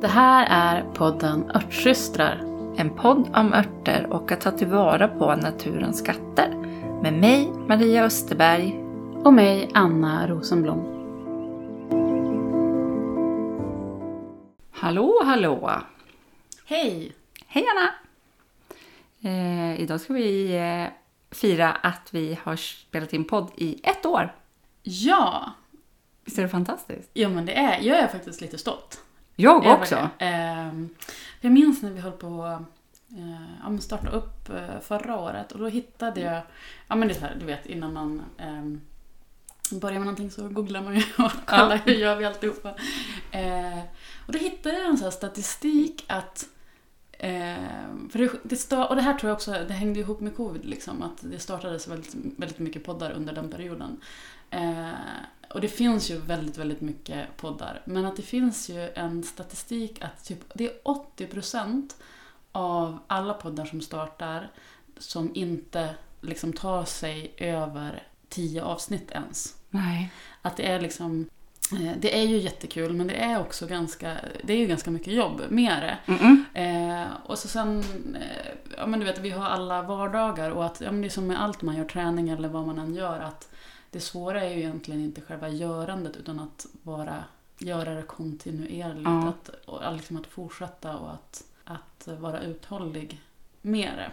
Det här är podden Örtsystrar. En podd om örter och att ta tillvara på naturens skatter. Med mig, Maria Österberg. Och mig, Anna Rosenblom. Hallå, hallå! Hej! Hej Anna! Eh, idag ska vi eh, fira att vi har spelat in podd i ett år. Ja! Visst är det fantastiskt? Jo men det är, jag är faktiskt lite stolt. Jag också! verkligen. Ehm, jag minns när vi höll på att ja, men starta upp eh, förra året och då hittade jag, ja men det är här, du vet innan man um, börjar med någonting så googlar man ju och kollar hur gör vi alltihopa. Eh, och då hittade jag en sån här statistik att Eh, för det, det start, och det här tror jag också, det hängde ihop med covid, liksom, att det startades väldigt, väldigt mycket poddar under den perioden. Eh, och det finns ju väldigt, väldigt mycket poddar. Men att det finns ju en statistik att typ, det är 80% av alla poddar som startar som inte liksom tar sig över 10 avsnitt ens. Nej. Att det är liksom eh, det är ju jättekul men det är också ganska, det är ju ganska mycket jobb med det. Mm-mm. Eh, och så sen, eh, ja men du vet vi har alla vardagar och att, ja men det är som med allt man gör, träning eller vad man än gör, att det svåra är ju egentligen inte själva görandet utan att bara göra det kontinuerligt. Ja. Att, och liksom att fortsätta och att, att vara uthållig med det.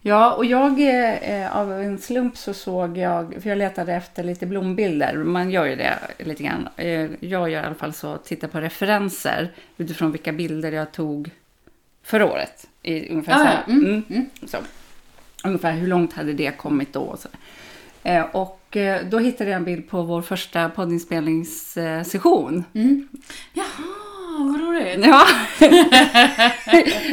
Ja, och jag eh, av en slump så såg jag, för jag letade efter lite blombilder, man gör ju det lite grann. Eh, jag gör i alla fall så, tittar på referenser utifrån vilka bilder jag tog förra året. I, ungefär Ah, så här. mm, Mm, mm. så. Ungefär hur långt hade det kommit då? Och. Eh, och eh, då hittade jag en bild på vår första poddinspelningssession. Mm. Jaha, vad roligt! Ja.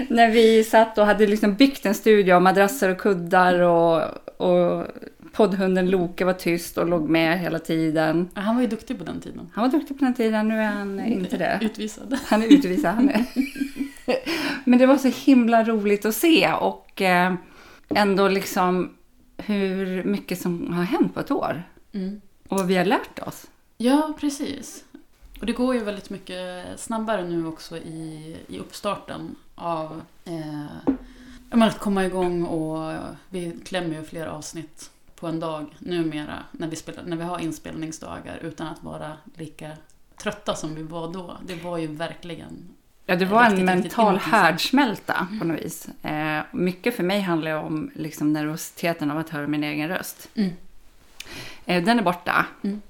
När vi satt och hade liksom byggt en studio av madrasser och kuddar och, och poddhunden Loke var tyst och låg med hela tiden. Han var ju duktig på den tiden. Han var duktig på den tiden, nu är han inte det. Utvisad. Han är utvisad. Han är. Men det var så himla roligt att se och eh, ändå liksom hur mycket som har hänt på ett år. Mm. Och vad vi har lärt oss. Ja, precis. Och det går ju väldigt mycket snabbare nu också i, i uppstarten av eh, att komma igång och vi klämmer ju fler avsnitt på en dag numera när vi, spelar, när vi har inspelningsdagar utan att vara lika trötta som vi var då. Det var ju verkligen Ja, det var Riktigt, en mental härdsmälta på något vis. Eh, mycket för mig handlar om liksom, nervositeten av att höra min egen röst. Mm. Eh, den är borta. Mm.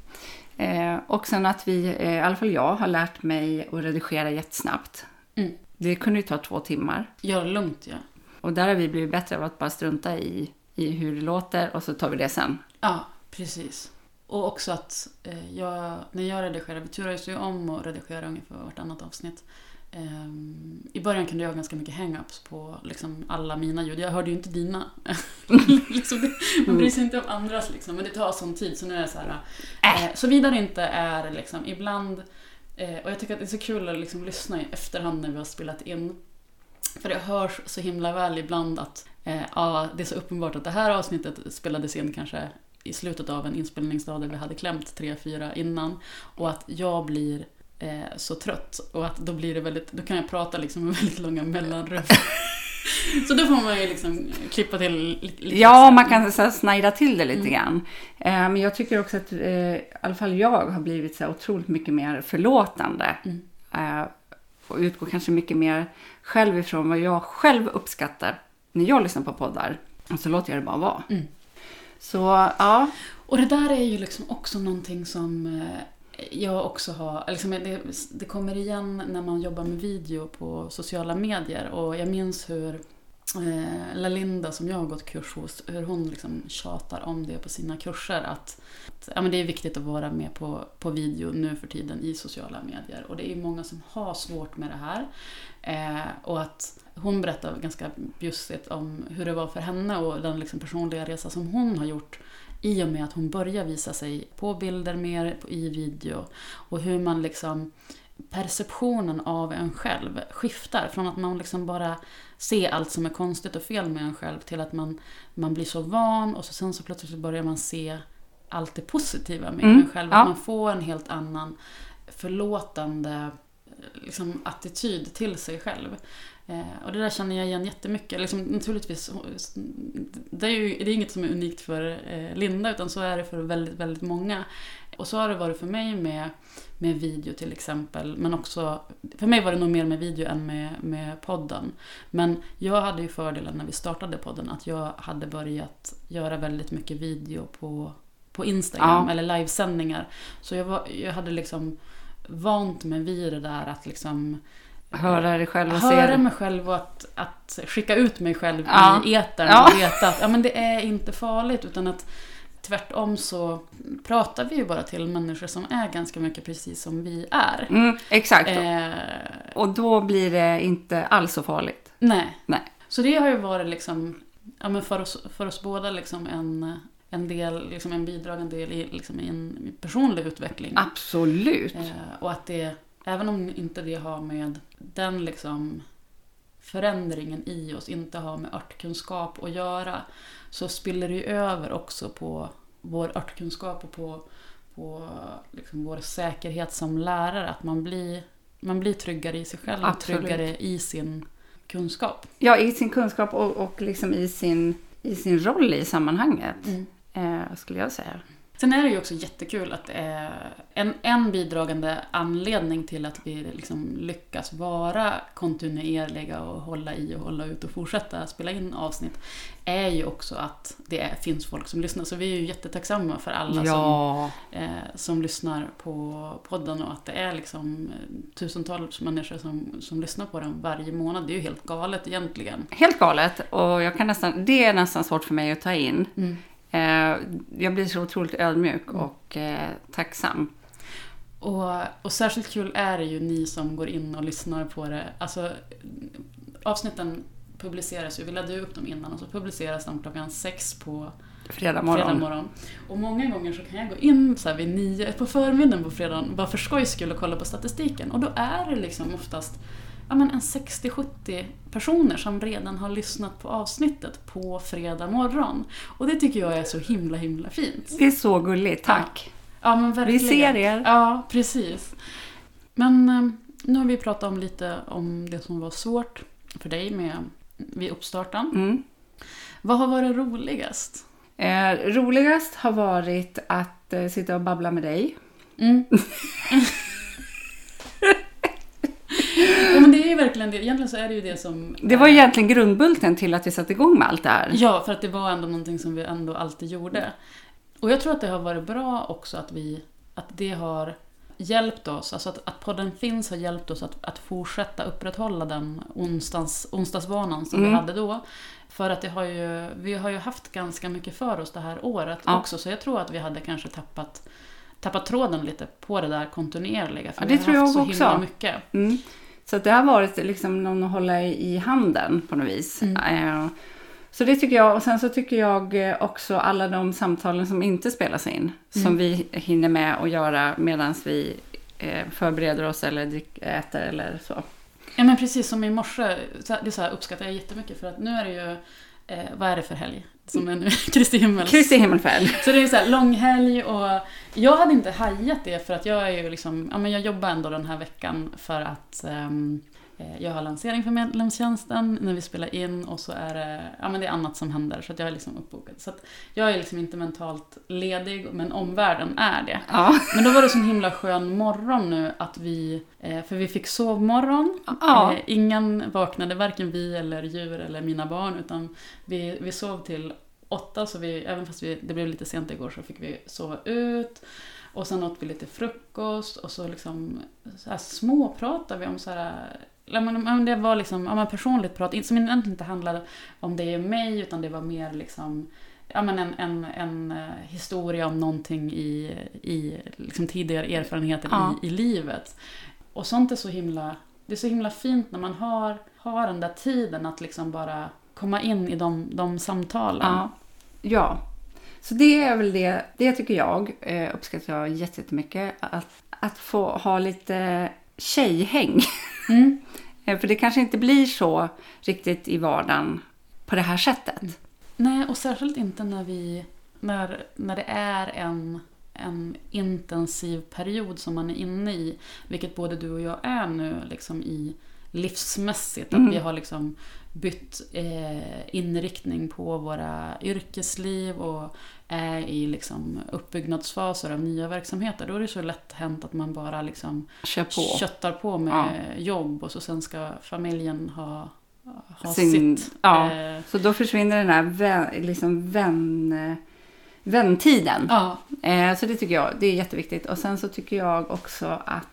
Eh, och sen att vi, eh, i alla fall jag, har lärt mig att redigera jättesnabbt. Mm. Det kunde ju ta två timmar. gör det lugnt. Ja. Och där har vi blivit bättre av att bara strunta i, i hur det låter och så tar vi det sen. Ja, precis. Och också att eh, jag, när jag redigerar, vi turas ju om att redigera ungefär vartannat avsnitt. Ehm, I början kunde jag ha ganska mycket hang-ups på liksom, alla mina ljud. Jag hörde ju inte dina. liksom, det, man bryr sig inte om andras liksom, men det tar sån tid. Så nu är det så här... Eh, Såvida det inte är liksom, ibland... Eh, och jag tycker att det är så kul att liksom, lyssna i efterhand när vi har spelat in. För det hörs så himla väl ibland att eh, ja, det är så uppenbart att det här avsnittet spelades in kanske i slutet av en inspelningsdag där vi hade klämt tre, fyra innan. Och att jag blir eh, så trött och att då blir det väldigt, då kan jag prata liksom med väldigt långa mellanrum. så då får man ju liksom klippa till li- lite. Ja, man kan så här snajda till det lite Mm. grann. Eh, men jag tycker också att eh, i alla fall jag har blivit så här otroligt mycket mer förlåtande. Mm. Eh, och utgår kanske mycket mer själv ifrån vad jag själv uppskattar när jag lyssnar på poddar. Och så låter jag det bara vara. Mm. Så ja, Och det där är ju liksom också någonting som eh, jag också har, liksom det, det kommer igen när man jobbar med video på sociala medier. Och jag minns hur eh, Lalinda som jag har gått kurs hos, hur hon liksom tjatar om det på sina kurser. Att, att ja, men det är viktigt att vara med på, på video nu för tiden i sociala medier. Och det är många som har svårt med det här. Eh, och att hon berättar ganska bjussigt om hur det var för henne och den liksom personliga resa som hon har gjort i och med att hon börjar visa sig på bilder mer, i video och hur man liksom perceptionen av en själv skiftar från att man liksom bara ser allt som är konstigt och fel med en själv till att man, man blir så van och så sen så plötsligt börjar man se allt det positiva med Mm, en själv. ja. Att man får en helt annan förlåtande liksom, attityd till sig själv. Eh, och det där känner jag igen jättemycket. Liksom, naturligtvis, det är ju det är inget som är unikt för eh, Linda utan så är det för väldigt, väldigt många. Och så har det varit för mig med, med video till exempel. Men också, för mig var det nog mer med video än med, med podden. Men jag hade ju fördelen när vi startade podden att jag hade börjat göra väldigt mycket video på, på Instagram Ja. eller livesändningar. Så jag, var, jag hade liksom vant mig vid det där att liksom Höra dig själv och höra se. mig själv och att, att skicka ut mig själv Ja. i etern Ja. och veta att ja, men det är inte farligt utan att tvärtom så pratar vi ju bara till människor som är ganska mycket precis som vi är. Mm, exakt. Eh, Och då blir det inte alls så farligt. nej. Nej. Så det har ju varit liksom, ja, men för, oss, för oss båda liksom en, en del, liksom en bidragande del i, liksom i en personlig utveckling. Absolut. Eh, och att det, även om inte det har med den liksom förändringen i oss inte har med örtkunskap att göra så spiller det ju över också på vår örtkunskap och på, på liksom vår säkerhet som lärare. Att man blir, man blir tryggare i sig själv och tryggare i sin kunskap. Ja, i sin kunskap och, och liksom i sin, i sin roll i sammanhanget. Eh, skulle jag säga. Sen är det ju också jättekul att är en, en bidragande anledning till att vi liksom lyckas vara kontinuerliga och hålla i och hålla ut och fortsätta spela in avsnitt är ju också att det är, finns folk som lyssnar. Så vi är ju jättetacksamma för alla som, Ja, eh, som lyssnar på podden och att det är liksom eh, tusentals människor som, som lyssnar på den varje månad. Det är ju helt galet egentligen. helt galet. Och jag kan nästan, det är nästan svårt för mig att ta in. Mm. Eh, jag blir så otroligt ödmjuk och eh, tacksam. Och, och särskilt kul är det ju ni som går in och lyssnar på det. Alltså, avsnitten publiceras ju, vi laddade upp dem innan och så publiceras de klockan sex på Fredag morgon. fredag morgon. Och många gånger så kan jag gå in så här vid nio på förmiddagen på fredagen bara för skojs skull och kolla på statistiken. Och då är det liksom oftast ja, men en 60-70 personer som redan har lyssnat på avsnittet på fredag morgon. Och det tycker jag är så himla himla fint. Det är så gulligt, tack. Ja, men verkligen. Vi ser er. Ja, precis. Men eh, nu har vi pratat om lite om det som var svårt för dig med, vid uppstarten. Mm. Vad har varit roligast? Eh, roligast har varit att eh, sitta och babbla med dig. Mm. ja, men det är ju verkligen det. Egentligen så är det ju det som... Det var egentligen grundbulten till att vi satte igång med allt det här. Ja, för att det var ändå någonting som vi ändå alltid gjorde. Och jag tror att det har varit bra också att vi... Att det har hjälpt oss, alltså att, att podden finns har hjälpt oss att, att fortsätta upprätthålla den onsdags, onsdagsvanan som vi Mm. hade då. För att det har ju, vi har ju haft ganska mycket för oss det här året Ja. också, så jag tror att vi hade kanske tappat, tappat tråden lite på det där kontinuerliga. För Ja, vi det har tror haft så också. himla mycket. Mm. Så det har varit liksom någon att hålla i handen på något vis. Mm. Eh, så det tycker jag. Och sen så tycker jag också alla de samtalen som inte spelas in. Som Mm. vi hinner med att göra medan vi eh, förbereder oss eller äter eller så. Ja men precis som i morse, det så här uppskattar jag jättemycket för att nu är det ju, eh, vad är det för helg? Som är nu, Kristi himmels. Kristi himmelfärd. Så det är så här långhelg och jag hade inte hajat det för att jag är ju liksom, ja men jag jobbar ändå den här veckan för att eh, jag har lansering för medlemstjänsten när vi spelar in och så är det, ja men det är annat som händer så jag är liksom uppbokad. Så att jag är liksom inte mentalt ledig men omvärlden är det. Ja. Men då var det så himla skön morgon nu att vi, eh, för vi fick sovmorgon. Ja. Eh, ingen vaknade, varken vi eller djur eller mina barn, utan vi, vi sov till åtta, så vi, även fast vi, det blev lite sent igår så fick vi sova ut. Och sen åt vi lite frukost och så liksom så här småpratade vi om så här men, det var liksom ja, men personligt prat, som egentligen inte handlade om det och mig, utan det var mer liksom ja, men en, en, en eh, historia om någonting i, i liksom tidigare erfarenheter Ja. i, i livet. Och sånt är så himla, det är så himla fint när man har, har den där tiden att liksom bara komma in i de, de samtalen. Ja. ja. Så det är väl det, det tycker jag eh, uppskattar jag jätte- jättemycket. Att, att få ha lite tjejhäng. Mm. Eh, För det kanske inte blir så riktigt i vardagen på det här sättet. Nej, och särskilt inte när vi när, när det är en en intensiv period som man är inne i. Vilket både du och jag är nu liksom i livsmässigt. Mm. Att vi har liksom bytt eh, inriktning på våra yrkesliv och är i liksom uppbyggnadsfaser av nya verksamheter. Då är det så lätt hänt att man bara liksom Kör på. köttar på med Ja. jobb och så sen ska familjen ha, ha Sin- sitt. ja. Eh, Så då försvinner den här vän, liksom vän, väntiden. ja. Eh, så det tycker jag det är jätteviktigt. Och sen så tycker jag också att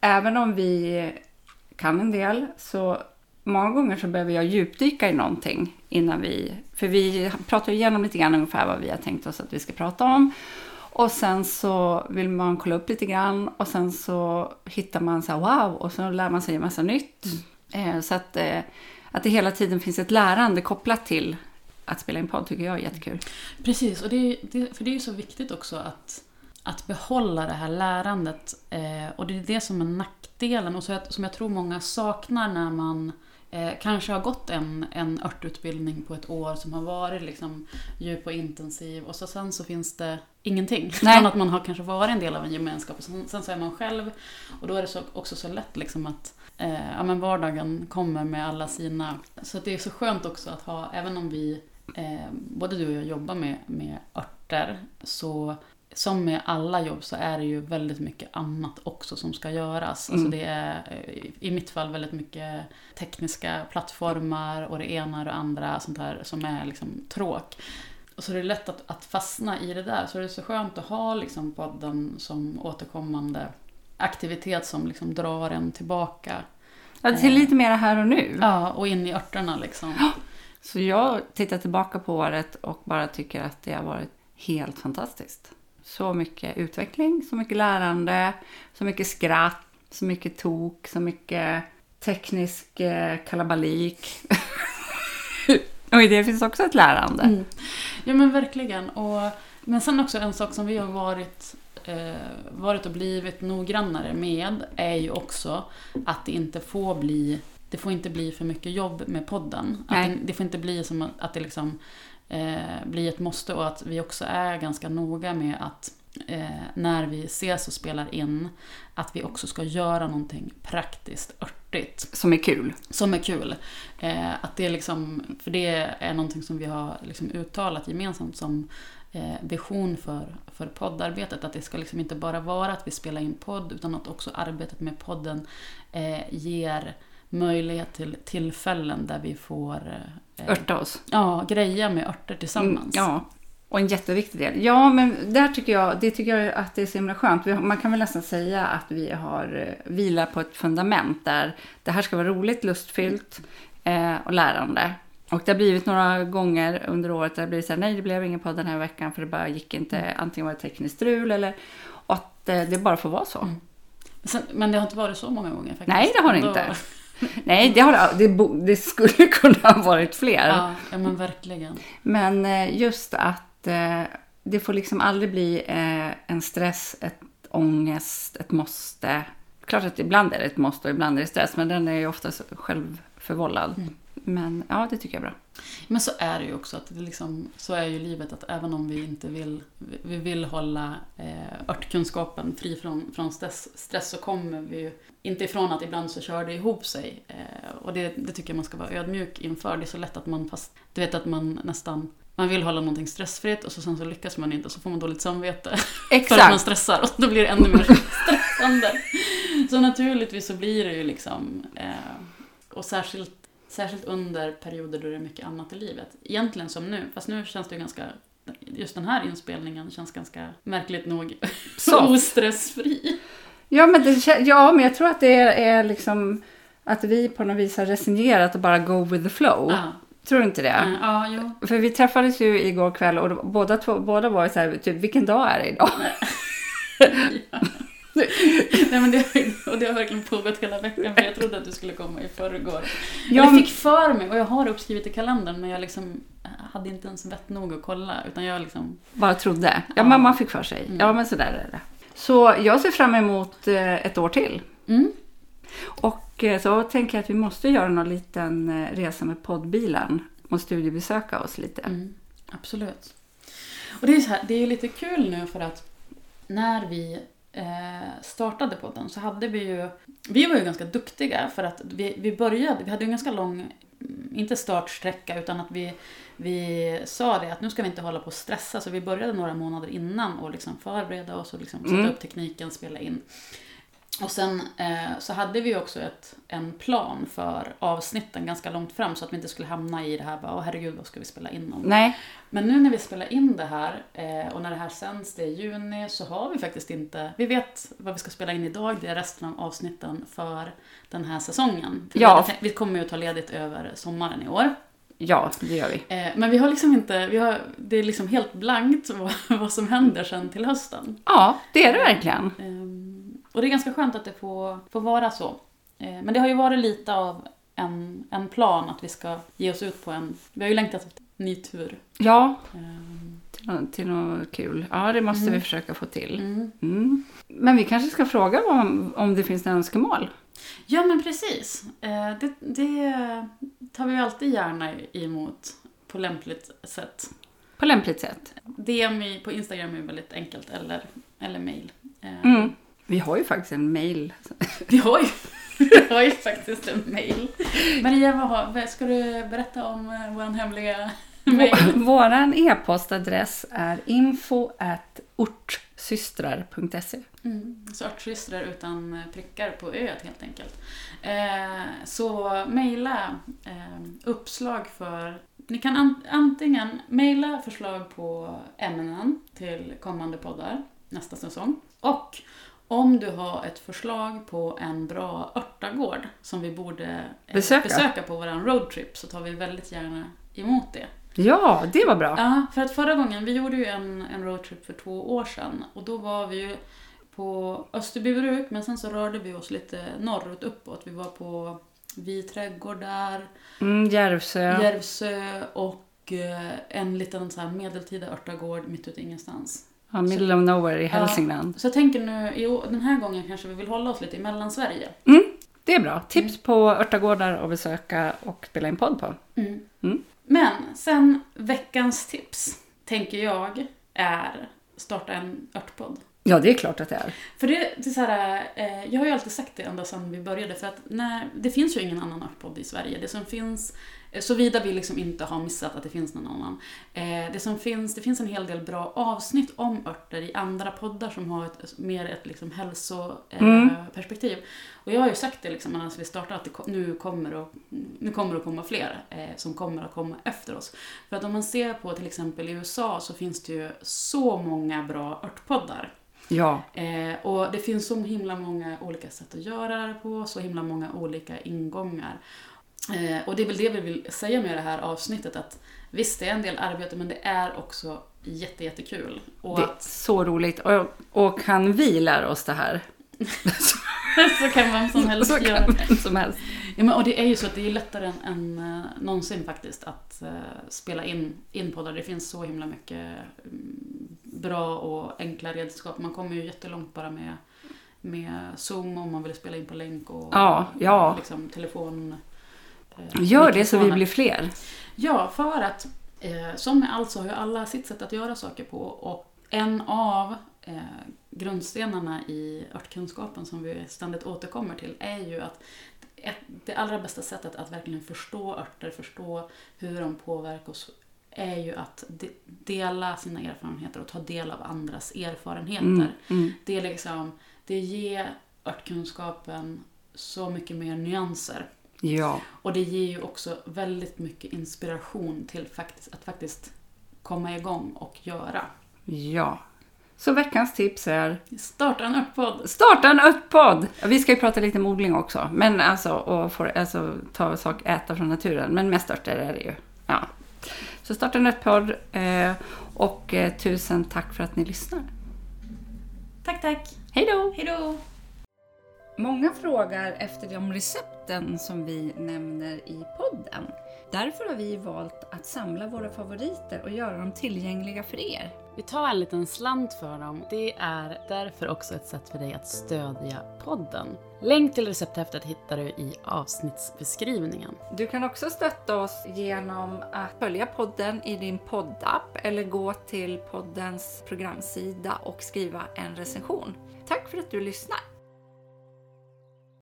även om vi kan en del så många gånger så behöver jag djupdyka i någonting innan vi... För vi pratar igenom lite grann ungefär vad vi har tänkt oss att vi ska prata om. Och sen så vill man kolla upp lite grann och sen så hittar man så här wow och så lär man sig en massa nytt. Eh, så att, eh, att det hela tiden finns ett lärande kopplat till att spela in podd tycker jag är jättekul. Precis, och det det, för det är ju så viktigt också att, att behålla det här lärandet. Eh, och det är det som är nackdelen och så som jag tror många saknar när man eh, kanske har gått en, en örtutbildning på ett år som har varit liksom djup och intensiv och så sen så finns det ingenting. Nej. Utan att man har kanske varit en del av en gemenskap och sen, sen så är man själv. Och då är det så, också så lätt liksom att eh, ja, men vardagen kommer med alla sina... Så det är så skönt också att ha, även om vi eh, både du och jag jobbar med, med örter, så som med alla jobb så är det ju väldigt mycket annat också som ska göras. Alltså Mm. det är eh, i mitt fall väldigt mycket tekniska plattformar och det ena och det andra sånt här som är liksom tråk. Och så är det lätt att, att fastna i det där. Så det är så skönt att ha liksom podden som återkommande aktivitet som liksom drar en tillbaka. Ja, till lite mer här och nu. Ja, och in i örterna liksom. Så jag tittar tillbaka på året och bara tycker att det har varit helt fantastiskt. Så mycket utveckling, så mycket lärande, så mycket skratt, så mycket tok, så mycket teknisk eh, kalabalik. och i det finns också ett lärande. Mm. Ja men verkligen. Och, men sen också en sak som vi har varit, eh, varit och blivit noggrannare med är ju också att det inte får bli det får inte bli för mycket jobb med podden. Att det, det får inte bli som att, att det liksom eh, blir ett måste och att vi också är ganska noga med att eh, när vi ses och spelar in att vi också ska göra någonting praktiskt örtigt Som är kul. som är kul. Eh, att det liksom, för det är någonting som vi har liksom uttalat gemensamt som eh, vision för, för poddarbetet. Att det ska liksom inte bara vara att vi spelar in podd utan att också arbetet med podden eh, ger möjlighet till tillfällen där vi får eh, Örta oss. ja, greja med örter tillsammans. Mm, ja, och en jätteviktig del. Ja, men där tycker jag, det tycker jag att det är så himla skönt. Man kan väl nästan säga att vi har eh, vilat på ett fundament där det här ska vara roligt, lustfyllt eh, och lärande. Och det har blivit några gånger under året där det blir så här, nej det blev ingen podd den här veckan för det bara gick inte, antingen var det tekniskt strul eller och att eh, det bara får vara så. Mm. Men det har inte varit så många gånger faktiskt. Nej, det har det inte. Nej, det, har, det, det skulle kunna ha varit fler. Ja, ja men verkligen. Men eh, just att eh, det får liksom aldrig bli eh, en stress, ett ångest, ett måste. Klart att ibland är det ett måste och ibland är det stress, men den är ju oftast självförvållad. Mm. Men ja, det tycker jag är bra. Men så är det ju också, att det liksom, så är ju livet att även om vi inte vill, vi vill hålla eh, örtkunskapen fri från, från stress, stress så kommer vi ju inte ifrån att ibland så kör det ihop sig. Eh, och det, det tycker jag man ska vara ödmjuk inför. Det är så lätt att man fast, du vet att man nästan man vill hålla någonting stressfritt och så sen så lyckas man inte och så får man dåligt samvete för att man Exakt. stressar och då blir det ännu mer stressande. Så naturligtvis så blir det ju liksom, eh, och särskilt, särskilt under perioder då det är mycket annat i livet. Egentligen som nu, fast nu känns det ju ganska, just den här inspelningen känns ganska märkligt nog ostressfri. Ja men, det, ja, men jag tror att det är, är liksom att vi på något vis har resignerat och bara go with the flow. Ja, Tror du inte det? ja. ja jo. För vi träffades ju igår kväll och båda, två, båda var så här, typ, vilken dag är det idag? Nej, men det, och det har verkligen pågått hela veckan för jag trodde att du skulle komma i förrgår. Ja, jag fick för mig, och jag har uppskrivet i kalendern, men jag liksom hade inte ens vett nog att kolla. Utan jag liksom, Bara trodde. Ja, Ja. men man fick för sig. Mm. Ja, men så där är det. Så jag ser fram emot eh, ett år till. mm, Och eh, så tänker jag att vi måste göra någon liten eh, resa med poddbilen och studiebesöka oss lite. mm, absolut. Och det är, så här, det är lite kul nu för att när vi eh, startade podden så hade vi ju... Vi var ju ganska duktiga för att vi, vi började, vi hade ju en ganska lång, mm, inte startsträcka utan att vi, vi sa det att nu ska vi inte hålla på och stressa så vi började några månader innan och liksom förbereda oss och liksom sätta Mm. upp tekniken, spela in. Och sen eh, så hade vi också ett, en plan för avsnitten ganska långt fram så att vi inte skulle hamna i det här bara, åh herregud vad ska vi spela in om? Nej, Men nu när vi spelar in det här eh, och när det här sänds, det är juni, så har vi faktiskt inte... Vi vet vad vi ska spela in idag, det är resten av avsnitten för den här säsongen. Ja. vi, kommer ju att ta ledigt över sommaren i år. ja, det gör vi. Eh, men vi har liksom inte... Vi har, det är liksom helt blankt vad, vad som händer sen till hösten. Ja, det är det verkligen. Och det är ganska skönt att det får, får vara så. Eh, men det har ju varit lite av en, en plan att vi ska ge oss ut på en... Vi har ju längtat efter en ny tur. Ja, Ehm, till, till något kul. Ja, det måste Mm. vi försöka få till. mm. Mm. Men vi kanske ska fråga om, om det finns några önskemål. Ja, men precis. Eh, Det, det tar vi ju alltid gärna emot på lämpligt sätt. På lämpligt sätt. DM på Instagram är väldigt enkelt, eller, eller. Eh, Mm. Vi har ju faktiskt en mail. Vi, har ju, vi har ju faktiskt en mail. Maria, vad har, ska du berätta om eh, vår hemliga mail? Vår e-postadress är info at ortsystrar.se. Mm, så örtsystrar utan eh, prickar på öet helt enkelt. Eh, så mejla eh, uppslag för... Ni kan an, antingen mejla förslag på ämnen till kommande poddar nästa säsong. Och om du har ett förslag på en bra örtagård som vi borde eh, Besöka. besöka på vår roadtrip så tar vi väldigt gärna emot det. Ja, det var bra. Ja, för att förra gången, vi gjorde ju en, en roadtrip för två år sedan och då var vi ju på Österbybruk men sen så rörde vi oss lite norrut uppåt. Vi var på Vi trädgård där, Mm, Järvsö. Järvsö och eh, en liten så här medeltida örtagård mitt ute ingenstans. Ja, middle of nowhere i Hälsingland. Så jag tänker nu, år- den här gången kanske vi vill hålla oss lite i Mellansverige. Det är bra. Tips på örtagårdar att besöka och spela in podd på. Mm. Mm. Men sen veckans tips, tänker jag, är starta en örtpodd. Ja, det är klart att det är. För det, det är så här, eh, jag har ju alltid sagt det ända sedan vi började, för att när, det finns ju ingen annan örtpodd i Sverige. Det som finns, eh, såvida vi liksom inte har missat att det finns någon annan. Eh, det som finns, det finns en hel del bra avsnitt om örter i andra poddar som har ett, mer ett liksom hälsoperspektiv. Mm. Eh, perspektiv. och jag har ju sagt det liksom när vi startade att det, nu kommer att, nu kommer det att komma fler eh, som kommer att komma efter oss. För att om man ser på till exempel i USA så finns det ju så många bra örtpoddar. Ja, Eh, och det finns så himla många olika sätt att göra det på, så himla många olika ingångar. Eh, och det är väl det vi vill säga med det här avsnittet att visst, det är en del arbete men det är också jätte, jättekul. Och det är att så roligt. Och, och kan vi lära oss det här? så kan vem som helst så göra. vem som helst. Ja, men, och det är ju så att det är lättare än, än uh, någonsin faktiskt att eh, spela in, in poddar. Det finns så himla mycket mm, bra och enkla redskap. Man kommer ju jättelångt bara med, med Zoom om man vill spela in på länk och Ja, ja. Liksom, telefon. eh, Gör det så vi blir fler. Ja, för att eh, som med allt så har ju alla sitt sätt att göra saker på och en av eh, grundstenarna i örtkunskapen som vi ständigt återkommer till är ju att ett, det allra bästa sättet att verkligen förstå örter, förstå hur de påverkar oss är ju att de, dela sina erfarenheter och ta del av andras erfarenheter. Mm, mm. Det, är liksom, det ger örtkunskapen så mycket mer nyanser. Ja, Och det ger ju också väldigt mycket inspiration till faktiskt, att faktiskt komma igång och göra. ja. Så veckans tips är Starta en örtpodd! starta en örtpodd! Vi ska ju prata lite om odling också, men alltså, och få, alltså ta sak, äta från naturen. Men mest örter är det ju. Så starta en örtpodd eh, och eh, tusen tack för att ni lyssnar. Tack, tack! Hej då! Hej då! Många frågar efter de recepten som vi nämner i podden. Därför har vi valt att samla våra favoriter och göra dem tillgängliga för er. Vi tar en liten slant för dem. Det är därför också ett sätt för dig att stödja podden. Länk till recepthäftet hittar du i avsnittsbeskrivningen. Du kan också stötta oss genom att följa podden i din poddapp eller gå till poddens programsida och skriva en recension. Tack för att du lyssnar!